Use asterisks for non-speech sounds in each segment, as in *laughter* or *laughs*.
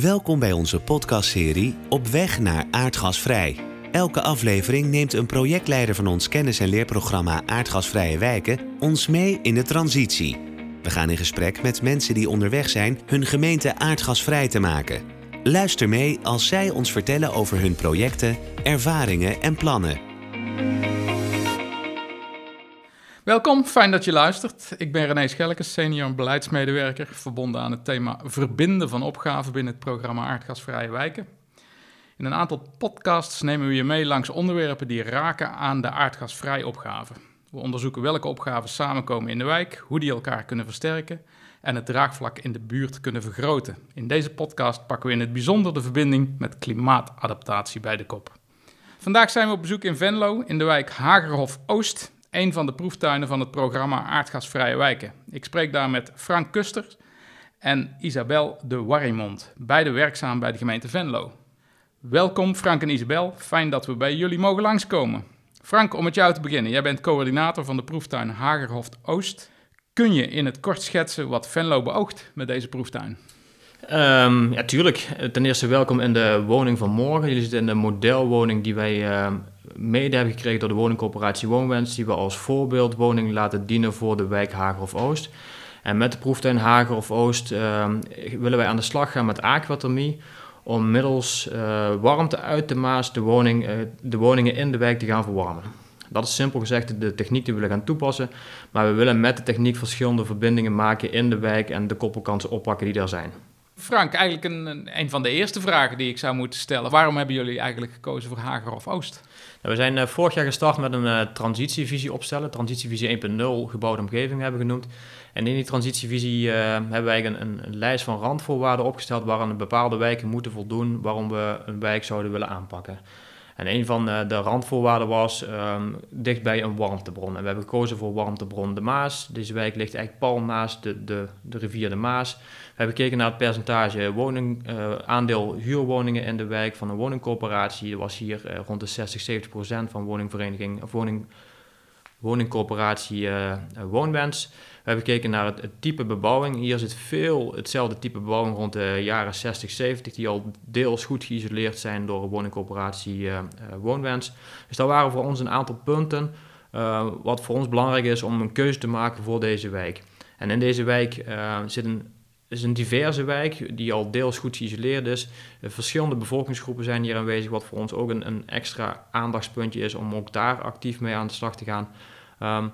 Welkom bij onze podcastserie Op weg naar aardgasvrij. Elke aflevering neemt een projectleider van ons kennis- en leerprogramma Aardgasvrije Wijken ons mee in de transitie. We gaan in gesprek met mensen die onderweg zijn hun gemeente aardgasvrij te maken. Luister mee als zij ons vertellen over hun projecten, ervaringen en plannen. Welkom, fijn dat je luistert. Ik ben René Schelkes, senior beleidsmedewerker, verbonden aan het thema verbinden van opgaven binnen het programma Aardgasvrije Wijken. In een aantal podcasts nemen we je mee langs onderwerpen die raken aan de aardgasvrij opgave. We onderzoeken welke opgaven samenkomen in de wijk, hoe die elkaar kunnen versterken en het draagvlak in de buurt kunnen vergroten. In deze podcast pakken we in het bijzonder de verbinding met klimaatadaptatie bij de kop. Vandaag zijn we op bezoek in Venlo, in de wijk Hagerhof Oost, een van de proeftuinen van het programma Aardgasvrije Wijken. Ik spreek daar met Frank Kusters en Isabel de Warrimond, beide werkzaam bij de gemeente Venlo. Welkom Frank en Isabel, fijn dat we bij jullie mogen langskomen. Frank, om met jou te beginnen. Jij bent coördinator van de proeftuin Hagerhof Oost. Kun je in het kort schetsen wat Venlo beoogt met deze proeftuin? Um, ja, tuurlijk. Ten eerste welkom in de woning van morgen. Jullie zitten in de modelwoning die wij uh, mede hebben gekregen door de woningcorporatie Woonwens, die we als voorbeeldwoning laten dienen voor de wijk Hagerhof Oost. En met de proeftuin Hagerhof Oost uh, willen wij aan de slag gaan met aquathermie om middels uh, warmte uit de Maas de, woning, uh, de woningen in de wijk te gaan verwarmen. Dat is simpel gezegd de techniek die we willen gaan toepassen, maar we willen met de techniek verschillende verbindingen maken in de wijk en de koppelkansen oppakken die er zijn. Frank, eigenlijk een, een van de eerste vragen die ik zou moeten stellen. Waarom hebben jullie eigenlijk gekozen voor Hagerhof Oost? Nou, we zijn uh, vorig jaar gestart met een uh, transitievisie opstellen. Transitievisie 1.0, gebouwde omgeving hebben we genoemd. En in die transitievisie uh, hebben wij een, een, lijst van randvoorwaarden opgesteld waaraan bepaalde wijken moeten voldoen waarom we een wijk zouden willen aanpakken. En een van de randvoorwaarden was um, dicht bij een warmtebron. En we hebben gekozen voor warmtebron de Maas. Deze wijk ligt eigenlijk pal naast de, de, de rivier de Maas. We hebben gekeken naar het percentage woning, uh, aandeel huurwoningen in de wijk van een woningcorporatie. Dat was hier uh, rond de 60, 70 procent van woningvereniging of woning, woningcorporatie uh, Woonwens. We hebben gekeken naar het, type bebouwing. Hier zit veel hetzelfde type bebouwing rond de jaren 60, 70, die al deels goed geïsoleerd zijn door woningcorporatie uh, uh, Woonwens. Dus dat waren voor ons een aantal punten uh, wat voor ons belangrijk is om een keuze te maken voor deze wijk. En in deze wijk zit een, is een diverse wijk die al deels goed geïsoleerd is. verschillende bevolkingsgroepen zijn hier aanwezig, wat voor ons ook een, een extra aandachtspuntje is om ook daar actief mee aan de slag te gaan. Um,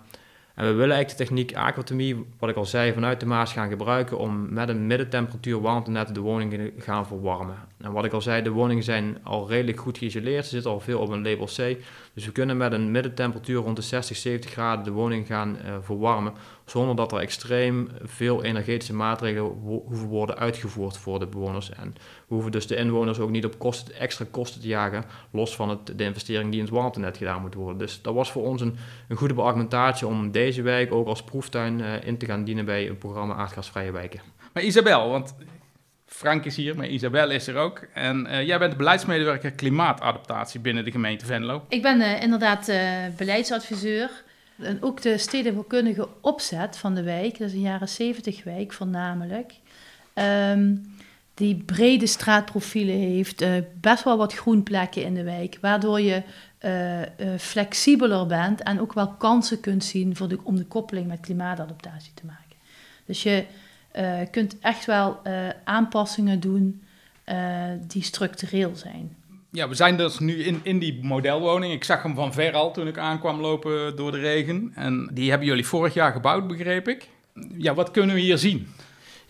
en we willen eigenlijk de techniek aquathermie, wat ik al zei, vanuit de Maas gaan gebruiken om met een middentemperatuur warmtenet de woningen te gaan verwarmen. En wat ik al zei, de woningen zijn al redelijk goed geïsoleerd, ze zitten al veel op een label C. Dus we kunnen met een middentemperatuur rond de 60, 70 graden de woning gaan uh, verwarmen, zonder dat er extreem veel energetische maatregelen ho hoeven worden uitgevoerd voor de bewoners. En we hoeven dus de inwoners ook niet op kosten, extra kosten te jagen, los van het, de investering die in het warmtenet gedaan moet worden. Dus dat was voor ons een, een goede beargumentatie om deze wijk ook als proeftuin uh, in te gaan dienen bij een programma Aardgasvrije Wijken. Maar Isabel, want Frank is hier, maar Isabel is er ook. En uh, jij bent beleidsmedewerker klimaatadaptatie binnen de gemeente Venlo. Ik ben uh, inderdaad uh, beleidsadviseur. En ook de stedenbouwkundige opzet van de wijk, dat is een jaren 70 wijk voornamelijk. Um, die brede straatprofielen heeft, best wel wat groenplekken in de wijk, waardoor je flexibeler bent en ook wel kansen kunt zien voor om de koppeling met klimaatadaptatie te maken. Dus je uh, kunt echt wel uh, aanpassingen doen uh, die structureel zijn. Ja, we zijn dus nu in, in die modelwoning. Ik zag hem van ver al toen ik aankwam lopen door de regen. En die hebben jullie vorig jaar gebouwd, begreep ik. Ja, wat kunnen we hier zien?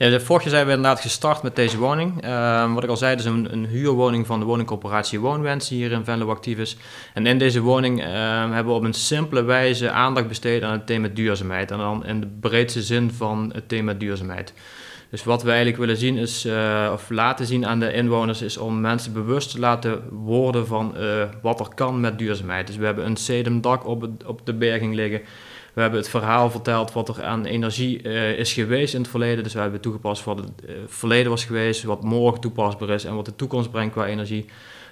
Ja, vorig jaar zijn we inderdaad gestart met deze woning. Uh, wat ik al zei, het is een, een, huurwoning van de woningcorporatie Woonwens die hier in Venlo actief is. En in deze woning uh, hebben we op een simpele wijze aandacht besteed aan het thema duurzaamheid. En dan in de breedste zin van het thema duurzaamheid. Dus wat we eigenlijk willen zien is, uh, of laten zien aan de inwoners, is om mensen bewust te laten worden van uh, wat er kan met duurzaamheid. Dus we hebben een sedumdak op, op de berging liggen. We hebben het verhaal verteld wat er aan energie uh, is geweest in het verleden. Dus we hebben toegepast wat het uh, verleden was geweest, wat morgen toepasbaar is en wat de toekomst brengt qua energie.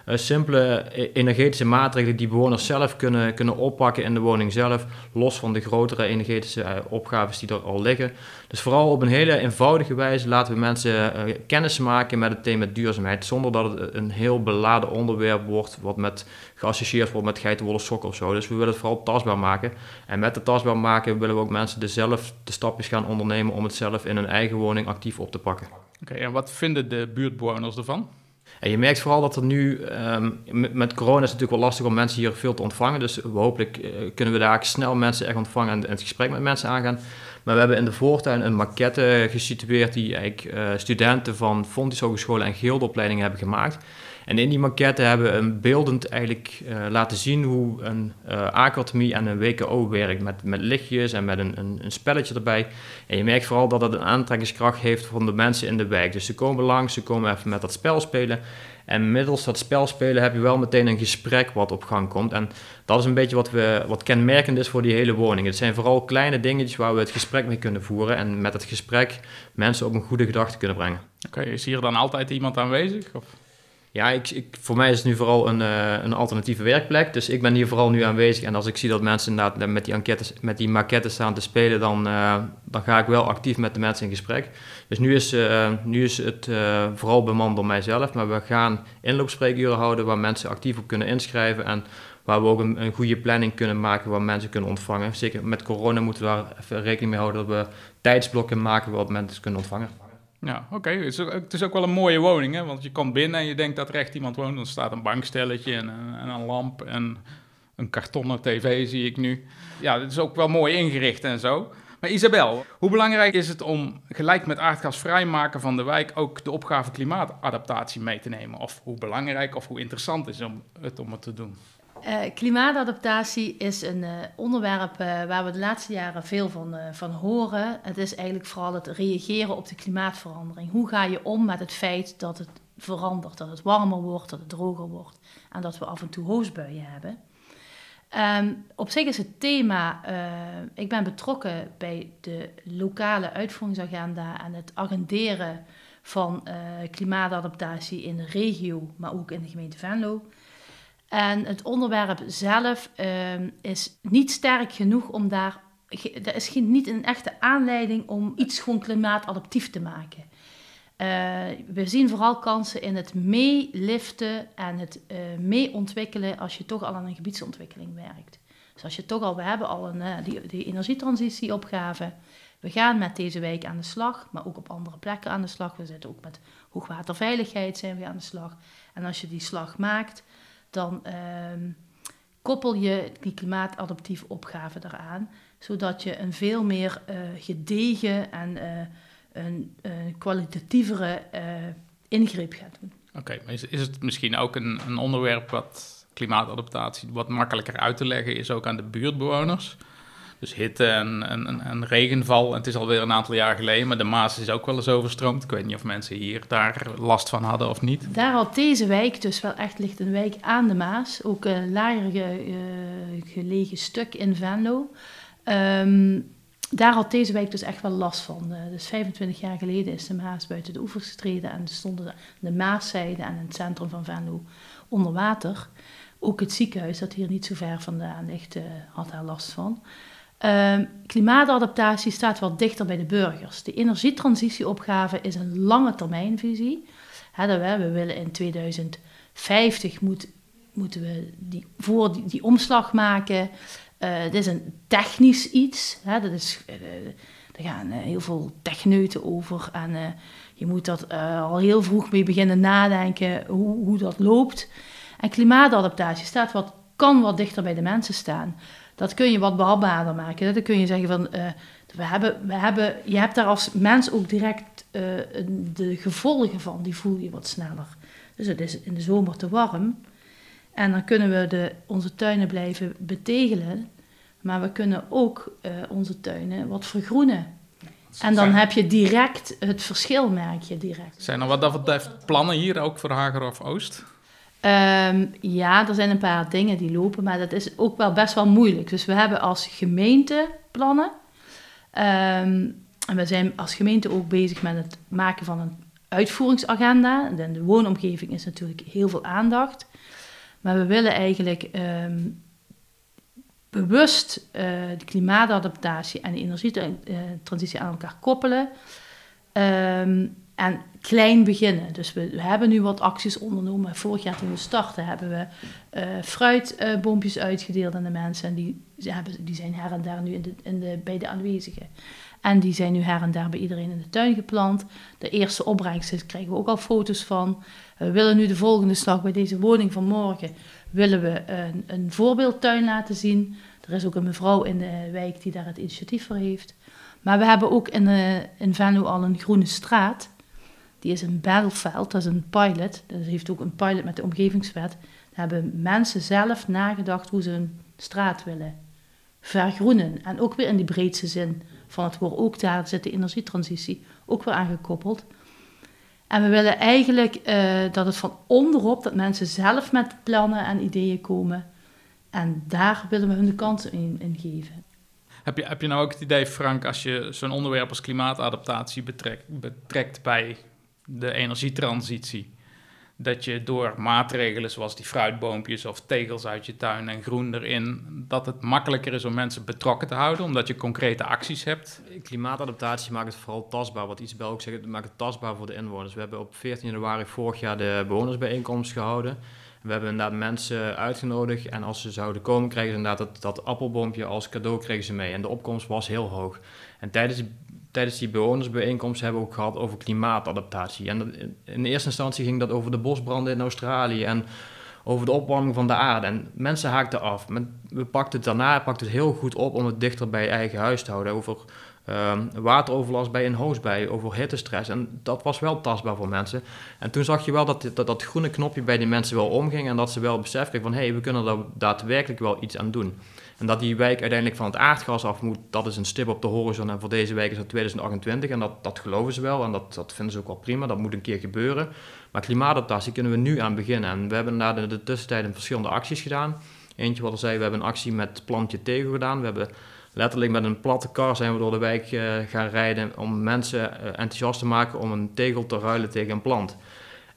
Uh, simpele e-, energetische maatregelen die bewoners zelf kunnen, kunnen oppakken in de woning zelf, los van de grotere energetische uh, opgaves die er al liggen. Dus vooral op een hele eenvoudige wijze laten we mensen uh, kennis maken met het thema duurzaamheid, zonder dat het een heel beladen onderwerp wordt, wat met geassocieerd wordt met geitenwolle sokken of zo. Dus we willen het vooral tastbaar maken. En met het tastbaar maken willen we ook mensen er zelf de stapjes gaan ondernemen om het zelf in hun eigen woning actief op te pakken. Oké, en wat vinden de buurtbewoners ervan? En je merkt vooral dat er nu, um, met corona is het natuurlijk wel lastig om mensen hier veel te ontvangen. Dus hopelijk uh, kunnen we daar snel mensen echt ontvangen en, en, het gesprek met mensen aangaan. Maar we hebben in de voortuin een maquette gesitueerd die eigenlijk uh, studenten van Fontys Hogescholen en Gildopleidingen hebben gemaakt. En in die maquette hebben we een beeldend eigenlijk uh, laten zien hoe een uh, academie en een WKO werkt. Met, met lichtjes en met een, een, een, spelletje erbij. En je merkt vooral dat dat een aantrekkingskracht heeft van de mensen in de wijk. Dus ze komen langs, ze komen even met dat spel spelen. En middels dat spel spelen heb je wel meteen een gesprek wat op gang komt. En dat is een beetje wat, we, wat kenmerkend is voor die hele woning. Het zijn vooral kleine dingetjes waar we het gesprek mee kunnen voeren. En met het gesprek mensen op een goede gedachte kunnen brengen. Oké, is hier dan altijd iemand aanwezig? Of? Ja, ik, ik, voor mij is het nu vooral een, uh, een alternatieve werkplek. Dus ik ben hier vooral nu aanwezig. En als ik zie dat mensen inderdaad met die, enquêtes, met die maquettes staan te spelen, dan, uh, dan ga ik wel actief met de mensen in gesprek. Dus nu is, uh, nu is het vooral bemand door mijzelf. Maar we gaan inloopspreekuren houden waar mensen actief op kunnen inschrijven. En waar we ook een, goede planning kunnen maken waar mensen kunnen ontvangen. Zeker met corona moeten we daar even rekening mee houden dat we tijdsblokken maken waar mensen kunnen ontvangen. Ja, oké. Het, het, is ook wel een mooie woning, hè? Want je komt binnen en je denkt dat er echt iemand woont. Dan staat een bankstelletje en en een lamp en een kartonnen tv zie ik nu. Ja, het is ook wel mooi ingericht en zo. Maar Isabel, hoe belangrijk is het om gelijk met aardgasvrij maken van de wijk ook de opgave klimaatadaptatie mee te nemen? Of hoe belangrijk of hoe interessant is het om het te doen? Uh, klimaatadaptatie is een uh, onderwerp uh, waar we de laatste jaren veel van, van horen. Het is eigenlijk vooral het reageren op de klimaatverandering. Hoe ga je om met het feit dat het verandert, dat het warmer wordt, dat het droger wordt en dat we af en toe hoosbuien hebben? Um, op zich is het thema, ik ben betrokken bij de lokale uitvoeringsagenda en het agenderen van klimaatadaptatie in de regio, maar ook in de gemeente Venlo. En het onderwerp zelf um, is niet sterk genoeg om daar. Er is geen, niet een echte aanleiding om iets gewoon klimaatadaptief te maken. Uh, we zien vooral kansen in het meeliften en het uh, meeontwikkelen als je toch al aan een gebiedsontwikkeling werkt. Dus als je toch al, we hebben al een, uh, die, die energietransitieopgave. We gaan met deze wijk aan de slag, maar ook op andere plekken aan de slag. We zitten ook met hoogwaterveiligheid zijn we aan de slag. En als je die slag maakt, dan um, koppel je die klimaatadaptieve opgave eraan, zodat je een veel meer uh, gedegen en uh, een uh, kwalitatievere ingreep gaat doen. Oké, is, is het misschien ook een, een onderwerp wat klimaatadaptatie wat makkelijker uit te leggen is ook aan de buurtbewoners? Dus hitte en, en, en, regenval. het is alweer een aantal jaar geleden, maar de Maas is ook wel eens overstroomd. Ik weet niet of mensen hier daar last van hadden of niet. Daar had deze wijk dus wel echt ligt een wijk aan de Maas. Ook een lager uh, gelegen stuk in Venlo. Um, daar had deze wijk dus echt wel last van. Uh, dus 25 jaar geleden is de Maas buiten de oevers getreden en stonden de Maaszijde en het centrum van Venlo onder water. Ook het ziekenhuis, dat hier niet zo ver vandaan ligt, uh, had daar last van. Uh, klimaatadaptatie staat wat dichter bij de burgers. De energietransitieopgave is een lange termijnvisie. He, we willen in 2050 moet, moeten we die, voor die, omslag maken. Uh, dit is een technisch iets. Hè, dat is, uh, er gaan uh, heel veel techneuten over. En je moet dat al heel vroeg mee beginnen nadenken hoe, hoe dat loopt. En klimaatadaptatie staat wat, kan wat dichter bij de mensen staan dat kun je wat behapbaarder maken. Dan kun je zeggen van, uh, we hebben, we hebben, je hebt daar als mens ook direct uh, de gevolgen van, die voel je wat sneller. Dus het is in de zomer te warm. En dan kunnen we de, onze tuinen blijven betegelen. Maar we kunnen ook uh, onze tuinen wat vergroenen. En dan heb je direct het verschil, merk je direct. Zijn er wat dat betreft plannen hier ook voor Hager of Oost? Um, ja, er zijn een paar dingen die lopen, maar dat is ook wel best wel moeilijk. Dus we hebben als gemeente plannen. Um, en we zijn als gemeente ook bezig met het maken van een uitvoeringsagenda. In de woonomgeving is natuurlijk heel veel aandacht. Maar we willen eigenlijk ehm, bewust uh, de klimaatadaptatie en de energietransitie aan elkaar koppelen. Ehm, en klein beginnen. Dus we, hebben nu wat acties ondernomen. Vorig jaar toen we starten hebben we uh, fruitboompjes uitgedeeld aan de mensen. En die, hebben, die zijn her en daar nu in de, in de, bij de aanwezigen. En die zijn nu her en daar bij iedereen in de tuin geplant. De eerste opbrengsten krijgen we ook al foto's van. We willen nu de volgende slag bij deze woning van morgen. Willen we een, een voorbeeldtuin laten zien. Er is ook een mevrouw in de wijk die daar het initiatief voor heeft. Maar we hebben ook in, uh, in Venlo al een groene straat. Die is een Battlefield, dat is een pilot. Dat heeft ook een pilot met de omgevingswet. Daar hebben mensen zelf nagedacht hoe ze hun straat willen vergroenen. En ook weer in die breedste zin van het woord. Ook daar zit de energietransitie ook weer aangekoppeld. En we willen eigenlijk uh, dat het van onderop, dat mensen zelf met plannen en ideeën komen. En daar willen we hun de kansen in, in geven. Heb je, heb je nou ook het idee, Frank, als je zo'n onderwerp als klimaatadaptatie betrekt, betrekt bij de energietransitie, dat je door maatregelen zoals die fruitboompjes of tegels uit je tuin en groen erin, dat het makkelijker is om mensen betrokken te houden, omdat je concrete acties hebt? Klimaatadaptatie maakt het vooral tastbaar. Wat Isabel ook zegt, het maakt het tastbaar voor de inwoners. We hebben op 14 januari vorig jaar de bewonersbijeenkomst gehouden. We hebben inderdaad mensen uitgenodigd en als ze zouden komen, kregen ze inderdaad dat, dat appelboompje als cadeau kregen ze mee. En de opkomst was heel hoog. En tijdens, tijdens die bewonersbijeenkomst hebben we ook gehad over klimaatadaptatie. En in eerste instantie ging dat over de bosbranden in Australië en over de opwarming van de aarde. En mensen haakten af. We pakten het daarna pakten het heel goed op om het dichter bij je eigen huis te houden. Over um, wateroverlast bij een hoosbij, over hittestress. En dat was wel tastbaar voor mensen. En toen zag je wel dat dat, dat groene knopje bij die mensen wel omging en dat ze wel besef kregen van hé, hey, we kunnen daar daadwerkelijk wel iets aan doen. En dat die wijk uiteindelijk van het aardgas af moet, dat is een stip op de horizon. En voor deze wijk is dat 2028 en dat, dat geloven ze wel en dat, dat vinden ze ook wel prima. Dat moet een keer gebeuren. Maar klimaatadaptatie kunnen we nu aan beginnen. En we hebben na de, de tussentijd verschillende acties gedaan. Eentje wat al zei, we hebben een actie met plantje tegen gedaan. We hebben letterlijk met een platte kar zijn we door de wijk uh, gaan rijden om mensen uh, enthousiast te maken om een tegel te ruilen tegen een plant.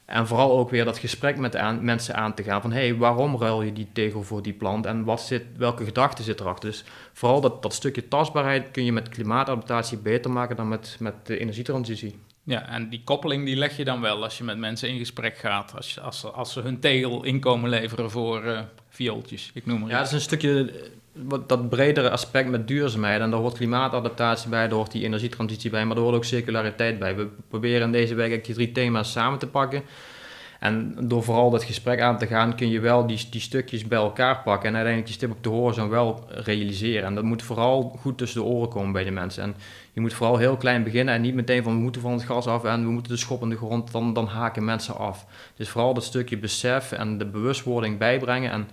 En vooral ook weer dat gesprek met aan, mensen aan te gaan van hey, waarom ruil je die tegel voor die plant en wat zit, welke gedachte zit erachter? Dus vooral dat, dat stukje tastbaarheid kun je met klimaatadaptatie beter maken dan met, met de energietransitie. Ja, en die koppeling die leg je dan wel als je met mensen in gesprek gaat, als, je, als, ze, als ze hun tegel inkomen leveren voor uh, viooltjes, ik noem maar Ja, dat is een stukje wat, dat bredere aspect met duurzaamheid. En daar hoort klimaatadaptatie bij, daar hoort die energietransitie bij, maar daar hoort ook circulariteit bij. We proberen in deze week die drie thema's samen te pakken. En door vooral dat gesprek aan te gaan, kun je wel die, die stukjes bij elkaar pakken en uiteindelijk die stip op de horizon wel realiseren. En dat moet vooral goed tussen de oren komen bij de mensen. En je moet vooral heel klein beginnen en niet meteen van we moeten van het gas af en we moeten de schop in de grond, dan, dan haken mensen af. Dus vooral dat stukje besef en de bewustwording bijbrengen. En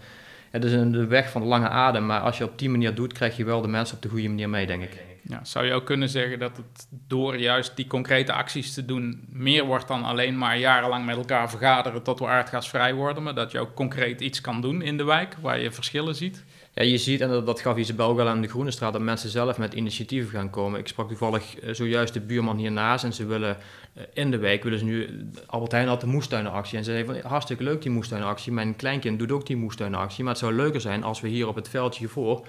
het is een, de weg van de lange adem, maar als je op die manier doet, krijg je wel de mensen op de goede manier mee, denk ik. Ja, zou je ook kunnen zeggen dat het door juist die concrete acties te doen meer wordt dan alleen maar jarenlang met elkaar vergaderen tot we aardgasvrij worden, maar dat je ook concreet iets kan doen in de wijk waar je verschillen ziet? Ja, je ziet, en dat, gaf Isabel wel aan de Groene Straat, dat mensen zelf met initiatieven gaan komen. Ik sprak toevallig eh, zojuist de buurman hiernaast en ze willen eh, in de wijk, willen ze nu, Albert Heijn had de moestuinenactie en ze zei van hartstikke leuk die moestuinenactie, mijn kleinkind doet ook die moestuinenactie, maar het zou leuker zijn als we hier op het veldje voor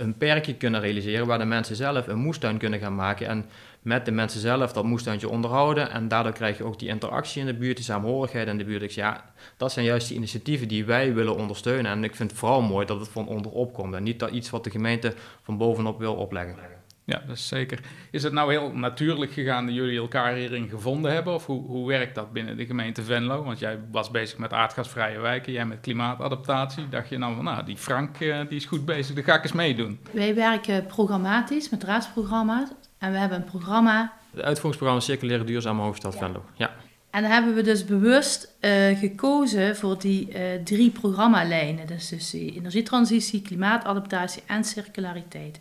een perkje kunnen realiseren waar de mensen zelf een moestuin kunnen gaan maken en met de mensen zelf dat moestuintje onderhouden. En daardoor krijg je ook die interactie in de buurt, die samenhorigheid in de buurt. Zeg, ja, dat zijn juist die initiatieven die wij willen ondersteunen. En ik vind het vooral mooi dat het van onderop komt en niet dat iets wat de gemeente van bovenop wil opleggen. Ja, dat is zeker. Is het nou heel natuurlijk gegaan dat jullie elkaar hierin gevonden hebben? Of hoe, hoe werkt dat binnen de gemeente Venlo? Want jij was bezig met aardgasvrije wijken, jij met klimaatadaptatie. Dacht je nou van, nou, die Frank eh, die is goed bezig, daar ga ik eens meedoen. Wij werken programmatisch met raadsprogramma's. En we hebben een programma. Het uitvoeringsprogramma Circulaire Duurzame Hoofdstad Venlo. Ja. En daar hebben we dus bewust uh, gekozen voor die uh, drie programmalijnen. Dus, dus die energietransitie, klimaatadaptatie en circulariteit.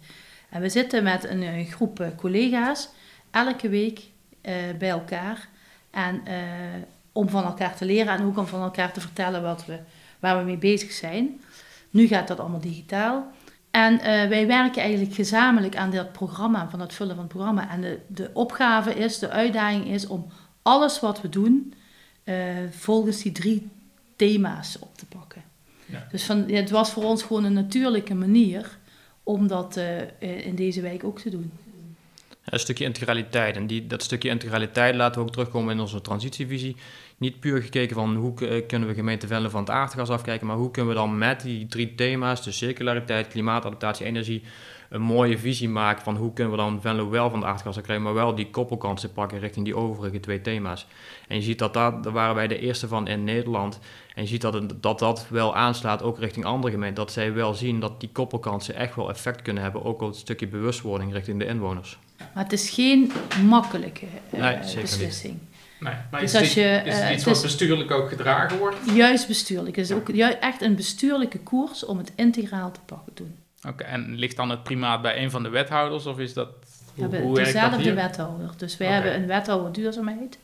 En we zitten met een, een groep collega's elke week uh, bij elkaar. En om van elkaar te leren en ook om van elkaar te vertellen wat we, waar we mee bezig zijn. Nu gaat dat allemaal digitaal. En uh, wij werken eigenlijk gezamenlijk aan dat programma, van het vullen van het programma. En de, de opgave is, de uitdaging is om alles wat we doen eh, volgens die drie thema's op te pakken. Ja. Dus van, het was voor ons gewoon een natuurlijke manier om dat eh, eh, in deze wijk ook te doen. Een stukje integraliteit. En die, dat stukje integraliteit laten we ook terugkomen in onze transitievisie. Niet puur gekeken van hoe k- kunnen we gemeente Venlo van het aardgas afkijken, maar hoe kunnen we dan met die drie thema's, dus circulariteit, klimaatadaptatie, energie, een mooie visie maken van hoe kunnen we dan Venlo wel van het aardgas afkrijgen, maar wel die koppelkansen pakken richting die overige twee thema's. En je ziet dat dat, daar waren wij de eerste van in Nederland. En je ziet dat het- dat, dat wel aanslaat ook richting andere gemeenten. Dat zij wel zien dat die koppelkansen echt wel effect kunnen hebben, ook op het stukje bewustwording richting de inwoners. Maar het is geen makkelijke eh, Nee, zeker niet. beslissing. Nee, maar Dus is, als dit, je, is het eh, iets het wat is- bestuurlijk ook gedragen wordt? Juist bestuurlijk. Het is ook echt een bestuurlijke koers om het integraal te pakken doen. Oké, en ligt dan het primaat bij een van de wethouders of is dat... We Hoe, hebben werkt dat dezelfde wethouder. Dus Oké. hebben een wethouder duurzaamheid.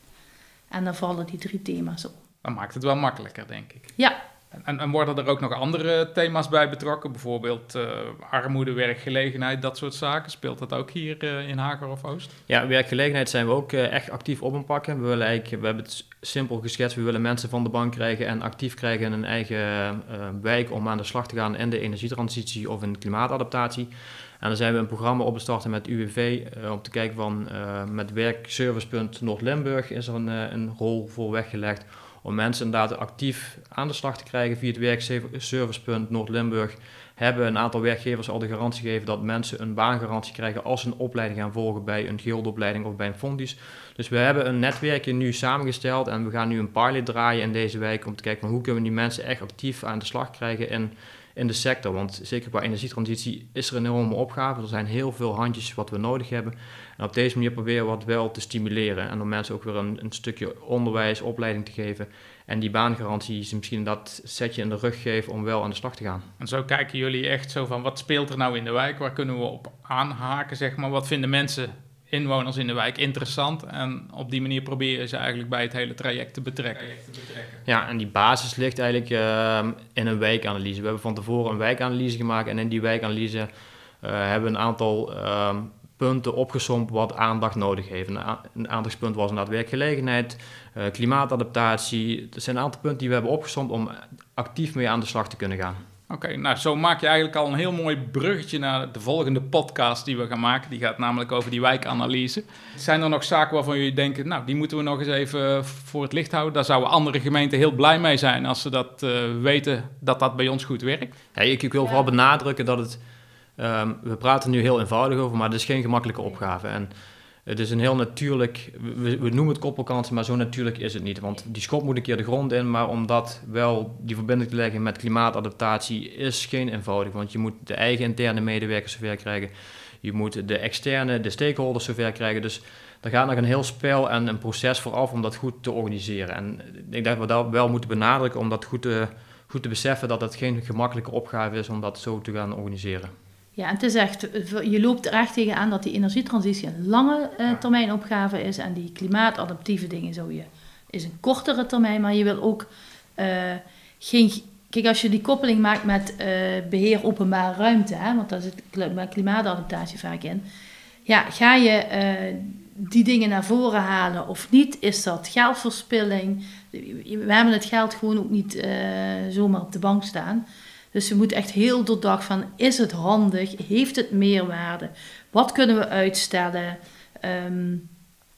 En daar vallen die drie thema's op. Dan maakt het wel makkelijker, denk ik. Ja, En, en worden er ook nog andere thema's bij betrokken? Bijvoorbeeld eh, armoede, werkgelegenheid, dat soort zaken. Speelt dat ook hier eh, in Hager of Oost? Ja, werkgelegenheid zijn we ook eh, echt actief op aan pakken. We, willen eigenlijk, we hebben het simpel geschetst. We willen mensen van de bank krijgen en actief krijgen in een eigen wijk om aan de slag te gaan in de energietransitie of in klimaatadaptatie. En dan zijn we een programma opgestarten met UWV om te kijken van met werkservicepunt Noord-Limburg is er een rol voor weggelegd om mensen inderdaad actief aan de slag te krijgen via het werkservicepunt Noord-Limburg hebben een aantal werkgevers al de garantie gegeven dat mensen een baangarantie krijgen als ze een opleiding gaan volgen bij een gildopleiding of bij een fondies. Dus we hebben een netwerkje nu samengesteld en we gaan nu een pilot draaien in deze wijk om te kijken hoe kunnen we die mensen echt actief aan de slag krijgen in, in de sector. Want zeker qua energietransitie is er een enorme opgave. Er zijn heel veel handjes wat we nodig hebben. En op deze manier proberen we wat wel te stimuleren en om mensen ook weer een, een stukje onderwijs, opleiding te geven. En die baangarantie ze misschien dat setje in de rug geven om wel aan de slag te gaan. En zo kijken jullie echt zo van, wat speelt er nou in de wijk? Waar kunnen we op aanhaken, zeg maar? Wat vinden mensen, inwoners in de wijk, interessant? En op die manier probeer je ze eigenlijk bij het hele traject te betrekken. Ja, en die basis ligt eigenlijk ehm, in een wijkanalyse. We hebben van tevoren een wijkanalyse gemaakt en in die wijkanalyse eh, hebben we een aantal ehm, punten opgesomd wat aandacht nodig heeft. Een, aandachtspunt was inderdaad werkgelegenheid, eh, klimaatadaptatie. Dat zijn een aantal punten die we hebben opgesomd om actief mee aan de slag te kunnen gaan. Oké, nou zo maak je eigenlijk al een heel mooi bruggetje naar de volgende podcast die we gaan maken. Die gaat namelijk over die wijkanalyse. Zijn er nog zaken waarvan jullie denken, nou die moeten we nog eens even voor het licht houden? Daar zouden andere gemeenten heel blij mee zijn als ze dat eh, weten dat dat bij ons goed werkt. Ja, ik, ik wil vooral benadrukken dat het... ehm, we praten nu heel eenvoudig over, maar het is geen gemakkelijke opgave. En het is een heel natuurlijk... We, noemen het koppelkansen, maar zo natuurlijk is het niet. Want die schop moet een keer de grond in, maar om dat wel die verbinding te leggen met klimaatadaptatie is geen eenvoudig. Want je moet de eigen interne medewerkers zover krijgen. Je moet de externe, de stakeholders zover krijgen. Dus er gaat nog een heel spel en een proces vooraf om dat goed te organiseren. En ik denk dat we dat wel moeten benadrukken om dat goed te, goed te beseffen dat het geen gemakkelijke opgave is om dat zo te gaan organiseren. Ja, het is echt, je loopt er echt tegenaan dat die energietransitie een lange eh, termijn opgave is en die klimaatadaptieve dingen zou je, is een kortere termijn, maar je wil ook eh, geen, kijk als je die koppeling maakt met eh, beheer openbare ruimte, hè, want daar zit klimaatadaptatie vaak in, ja, ga je die dingen naar voren halen of niet, is dat geldverspilling, we hebben het geld gewoon ook niet zomaar op de bank staan. Dus je moet echt heel doordacht van, is het handig? Heeft het meerwaarde? Wat kunnen we uitstellen? Ehm,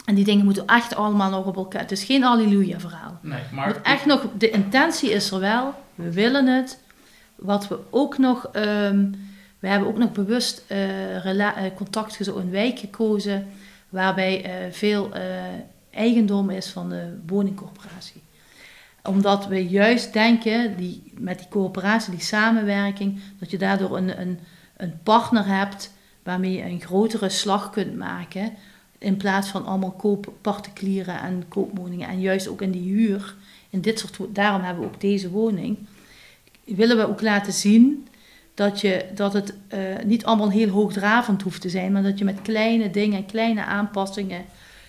en die dingen moeten echt allemaal nog op elkaar. Het is geen halleluja verhaal. Nee, maar echt nog, de intentie is er wel. We willen het. Wat we ook nog, ehm, we hebben ook nog bewust eh, contact gezocht, een wijk gekozen, waarbij eh, veel eigendom is van de woningcorporatie omdat we juist denken, die, met die coöperatie, die samenwerking, dat je daardoor een, een, een partner hebt waarmee je een grotere slag kunt maken. In plaats van allemaal koop particulieren en koopwoningen. En juist ook in die huur. In dit soort, daarom hebben we ook deze woning. Willen we ook laten zien dat, je, dat het eh, niet allemaal heel hoogdravend hoeft te zijn. Maar dat je met kleine dingen, kleine aanpassingen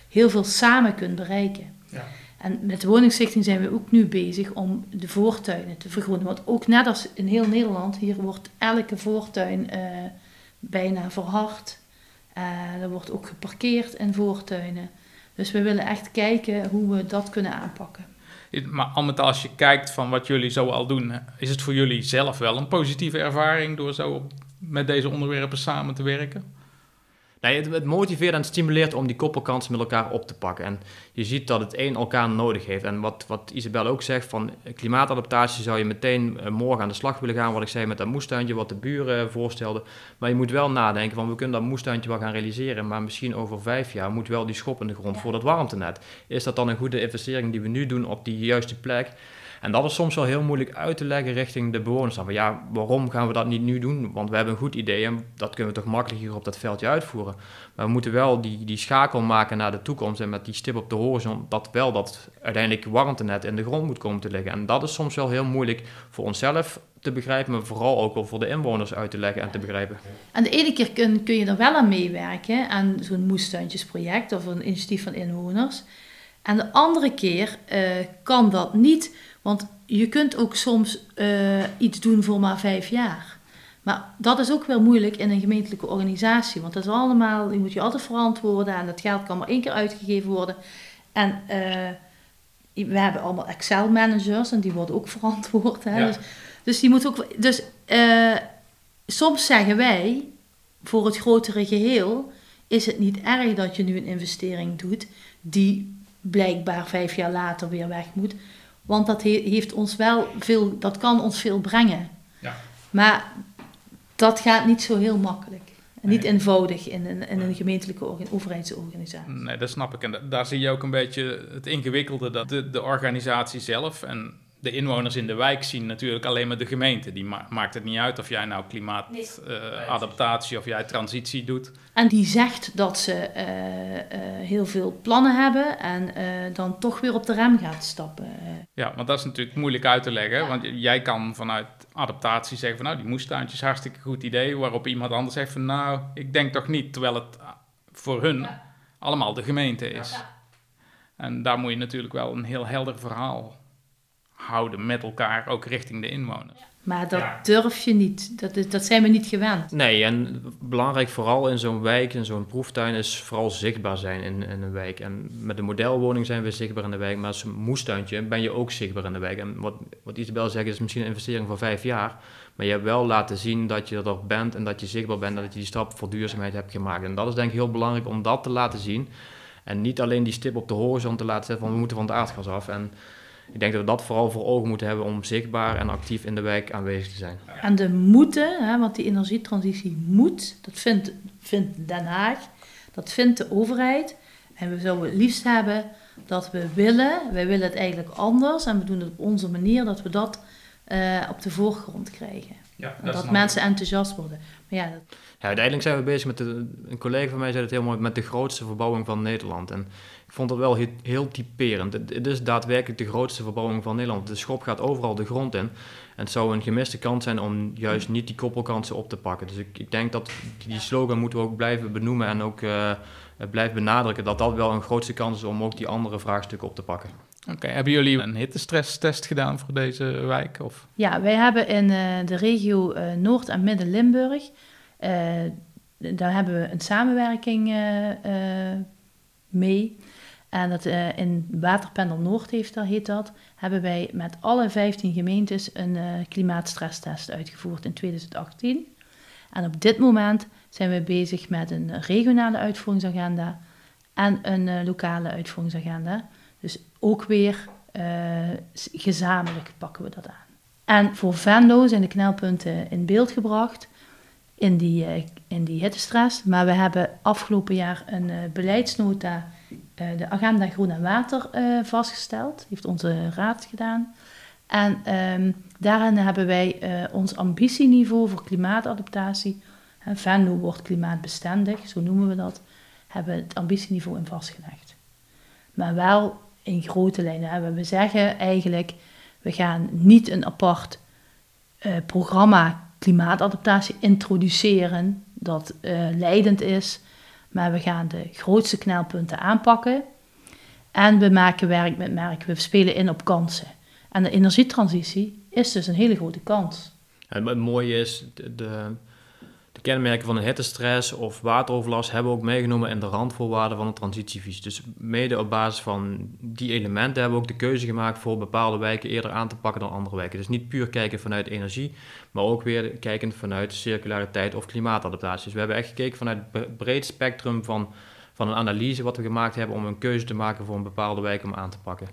heel veel samen kunt bereiken. Ja. En met de woningstichting zijn we ook nu bezig om de voortuinen te vergroenen. Want ook net als in heel Nederland, hier wordt elke voortuin eh, bijna verhard. Eh, er wordt ook geparkeerd in voortuinen. Dus we willen echt kijken hoe we dat kunnen aanpakken. Maar al met als je kijkt van wat jullie zo al doen, is het voor jullie zelf wel een positieve ervaring door zo met deze onderwerpen samen te werken? Nee, het, het, motiveert en stimuleert om die koppelkansen met elkaar op te pakken. En je ziet dat het een elkaar nodig heeft. En wat, wat Isabel ook zegt, van klimaatadaptatie zou je meteen eh, morgen aan de slag willen gaan. Wat ik zei met dat moestuintje, wat de buren voorstelden. Maar je moet wel nadenken van, we kunnen dat moestuintje wel gaan realiseren. Maar misschien over vijf jaar moet wel die schop in de grond voor dat warmtenet. Is dat dan een goede investering die we nu doen op die juiste plek? En dat is soms wel heel moeilijk uit te leggen richting de bewoners. Van ja, waarom gaan we dat niet nu doen? Want we hebben een goed idee en dat kunnen we toch makkelijker op dat veldje uitvoeren. Maar we moeten wel die, die schakel maken naar de toekomst en met die stip op de horizon, dat wel dat uiteindelijk warmtenet in de grond moet komen te liggen. En dat is soms wel heel moeilijk voor onszelf te begrijpen, maar vooral ook wel voor de inwoners uit te leggen en te begrijpen. En de ene keer kun, kun je er wel aan meewerken, aan zo'n moestuintjesproject of een initiatief van inwoners. En de andere keer uh, kan dat niet want je kunt ook soms uh, iets doen voor maar vijf jaar. Maar dat is ook wel moeilijk in een gemeentelijke organisatie. Want dat is allemaal, je moet je altijd verantwoorden en dat geld kan maar één keer uitgegeven worden. En uh, we hebben allemaal Excel-managers en die worden ook *laughs* verantwoord. Hè? Dus, dus, die moet ook. Dus uh, soms zeggen wij, voor het grotere geheel, is het niet erg dat je nu een investering doet die blijkbaar vijf jaar later weer weg moet. Want dat heeft ons wel veel, dat kan ons veel brengen. Ja. Maar dat gaat niet zo heel makkelijk. Niet eenvoudig in een, in een gemeentelijke overheidsorganisatie. Nee, dat snap ik. En daar zie je ook een beetje het ingewikkelde dat de, de organisatie zelf en de inwoners in de wijk zien natuurlijk alleen maar de gemeente. Die maakt het niet uit of jij nou klimaatadaptatie uh, of jij transitie doet. En die zegt dat ze uh, uh, heel veel plannen hebben en dan toch weer op de rem gaat stappen. Ja, want dat is natuurlijk moeilijk uit te leggen. Want jij kan vanuit adaptatie zeggen van nou, die moestuintjes hartstikke goed idee. Waarop iemand anders zegt van nou, ik denk toch niet. Terwijl het voor hun allemaal de gemeente is. Ja. En daar moet je natuurlijk wel een heel helder verhaal houden met elkaar, ook richting de inwoners. Maar dat durf je niet. Dat, is, dat zijn we niet gewend. Nee, en belangrijk vooral in zo'n wijk, in zo'n proeftuin, is vooral zichtbaar zijn in, in een wijk. En met de modelwoning zijn we zichtbaar in de wijk, maar als een moestuintje ben je ook zichtbaar in de wijk. En wat, wat Isabel zegt, is misschien een investering van vijf jaar. Maar je hebt wel laten zien dat je er bent en dat je zichtbaar bent en dat je die stap voor duurzaamheid hebt gemaakt. En dat is denk ik heel belangrijk om dat te laten zien. En niet alleen die stip op de horizon te laten zetten van we moeten van het aardgas af. En ik denk dat we dat vooral voor ogen moeten hebben om zichtbaar en actief in de wijk aanwezig te zijn. En de moeten, hè, want die energietransitie moet, dat vindt, vindt Den Haag, dat vindt de overheid. En we zouden het liefst hebben dat we willen, wij willen het eigenlijk anders en we doen het op onze manier, dat we dat uh, op de voorgrond krijgen. Ja, dat, dat mensen enthousiast worden. Maar ja, dat... ja, uiteindelijk zijn we bezig met, de, een collega van mij zei het heel mooi, met de grootste verbouwing van Nederland. En ik vond het wel heel, heel typerend. Het, is daadwerkelijk de grootste verbouwing van Nederland. De schop gaat overal de grond in. En het zou een gemiste kans zijn om juist niet die koppelkansen op te pakken. Dus ik, ik denk dat die slogan moeten we ook blijven benoemen en ook uh, blijven benadrukken. Dat dat wel een grootste kans is om ook die andere vraagstukken op te pakken. Oké, hebben jullie een hittestresstest gedaan voor deze wijk? Of? Ja, wij hebben in uh, de regio uh, Noord- en Midden-Limburg, daar hebben we een samenwerking mee. En dat, in Waterpanel Noord heeft dat, heet dat, hebben wij met alle 15 gemeentes een klimaatstresstest uitgevoerd in 2018. En op dit moment zijn we bezig met een regionale uitvoeringsagenda en een lokale uitvoeringsagenda. Dus ook weer gezamenlijk pakken we dat aan. En voor Venlo zijn de knelpunten in beeld gebracht in die, in die hittestress. Maar we hebben afgelopen jaar een beleidsnota uh, de agenda Groen en Water uh, vastgesteld. heeft onze raad gedaan. En um, daarin hebben wij uh, ons ambitieniveau voor klimaatadaptatie. En Venlo wordt klimaatbestendig, zo noemen we dat. Hebben het ambitieniveau in vastgelegd. Maar wel in grote lijnen. We zeggen eigenlijk, we gaan niet een apart programma klimaatadaptatie introduceren dat leidend is maar we gaan de grootste knelpunten aanpakken. En we maken werk met merk. We spelen in op kansen. En de energietransitie is dus een hele grote kans. En het mooie is, de kenmerken van een hittestress of wateroverlast hebben we ook meegenomen in de randvoorwaarden van de transitievisie. Dus mede op basis van die elementen hebben we ook de keuze gemaakt voor bepaalde wijken eerder aan te pakken dan andere wijken. Dus niet puur kijken vanuit energie, maar ook weer kijken vanuit circulariteit of klimaatadaptatie. Dus we hebben echt gekeken vanuit het breed spectrum van, van een analyse wat we gemaakt hebben om een keuze te maken voor een bepaalde wijk om aan te pakken.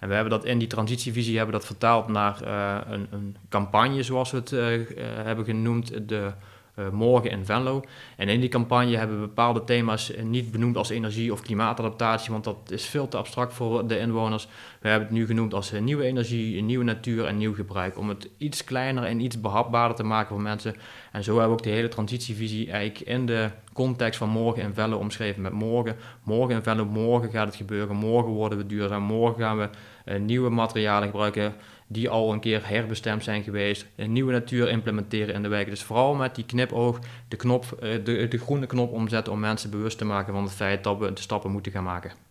En we hebben dat in die transitievisie hebben dat vertaald naar uh, een, een, campagne, zoals we het uh, uh, hebben genoemd, de uh, morgen in Venlo. En in die campagne hebben we bepaalde thema's niet benoemd als energie of klimaatadaptatie, want dat is veel te abstract voor de inwoners. We hebben het nu genoemd als nieuwe energie, nieuwe natuur en nieuw gebruik, om het iets kleiner en iets behapbaarder te maken voor mensen. En zo hebben we ook de hele transitievisie eigenlijk in de context van morgen in Venlo omschreven met morgen. Morgen in Venlo, morgen gaat het gebeuren, morgen worden we duurzaam, morgen gaan we uh, nieuwe materialen gebruiken die al een keer herbestemd zijn geweest, een nieuwe natuur implementeren in de wijken. Dus vooral met die knipoog de, knop, de, de groene knop omzetten om mensen bewust te maken van het feit dat we de stappen moeten gaan maken.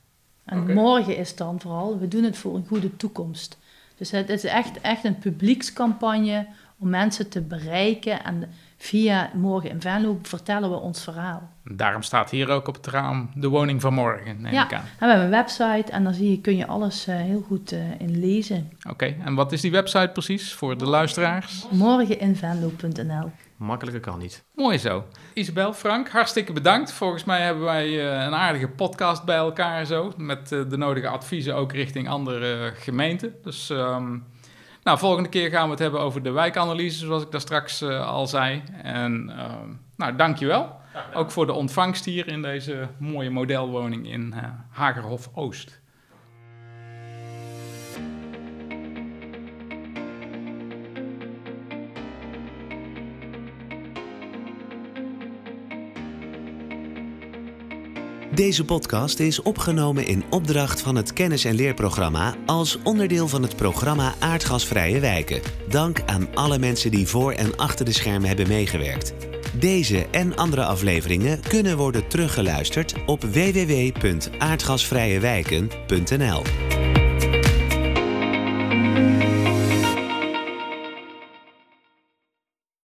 En okay. morgen is dan vooral, we doen het voor een goede toekomst. Dus het is echt, echt een publiekscampagne om mensen te bereiken en via Morgen in Venlo vertellen we ons verhaal. Daarom staat hier ook op het raam de woning van morgen, neem ja, ik aan. en we hebben een website en daar zie je, kun je alles uh, heel goed uh, in lezen. Oké, okay, en wat is die website precies voor de luisteraars? Morgeninvenlo.nl Makkelijker kan niet. Mooi zo. Isabel, Frank, hartstikke bedankt. Volgens mij hebben wij uh, een aardige podcast bij elkaar zo. Met de nodige adviezen ook richting andere gemeenten. Dus... Um, nou, volgende keer gaan we het hebben over de wijkanalyse, zoals ik daar straks uh, al zei. En uh, nou, dankjewel. Ook voor de ontvangst hier in deze mooie modelwoning in uh, Hagerhof Oost. Deze podcast is opgenomen in opdracht van het kennis- en leerprogramma als onderdeel van het programma Aardgasvrije Wijken. Dank aan alle mensen die voor en achter de schermen hebben meegewerkt. Deze en andere afleveringen kunnen worden teruggeluisterd op www.aardgasvrijewijken.nl.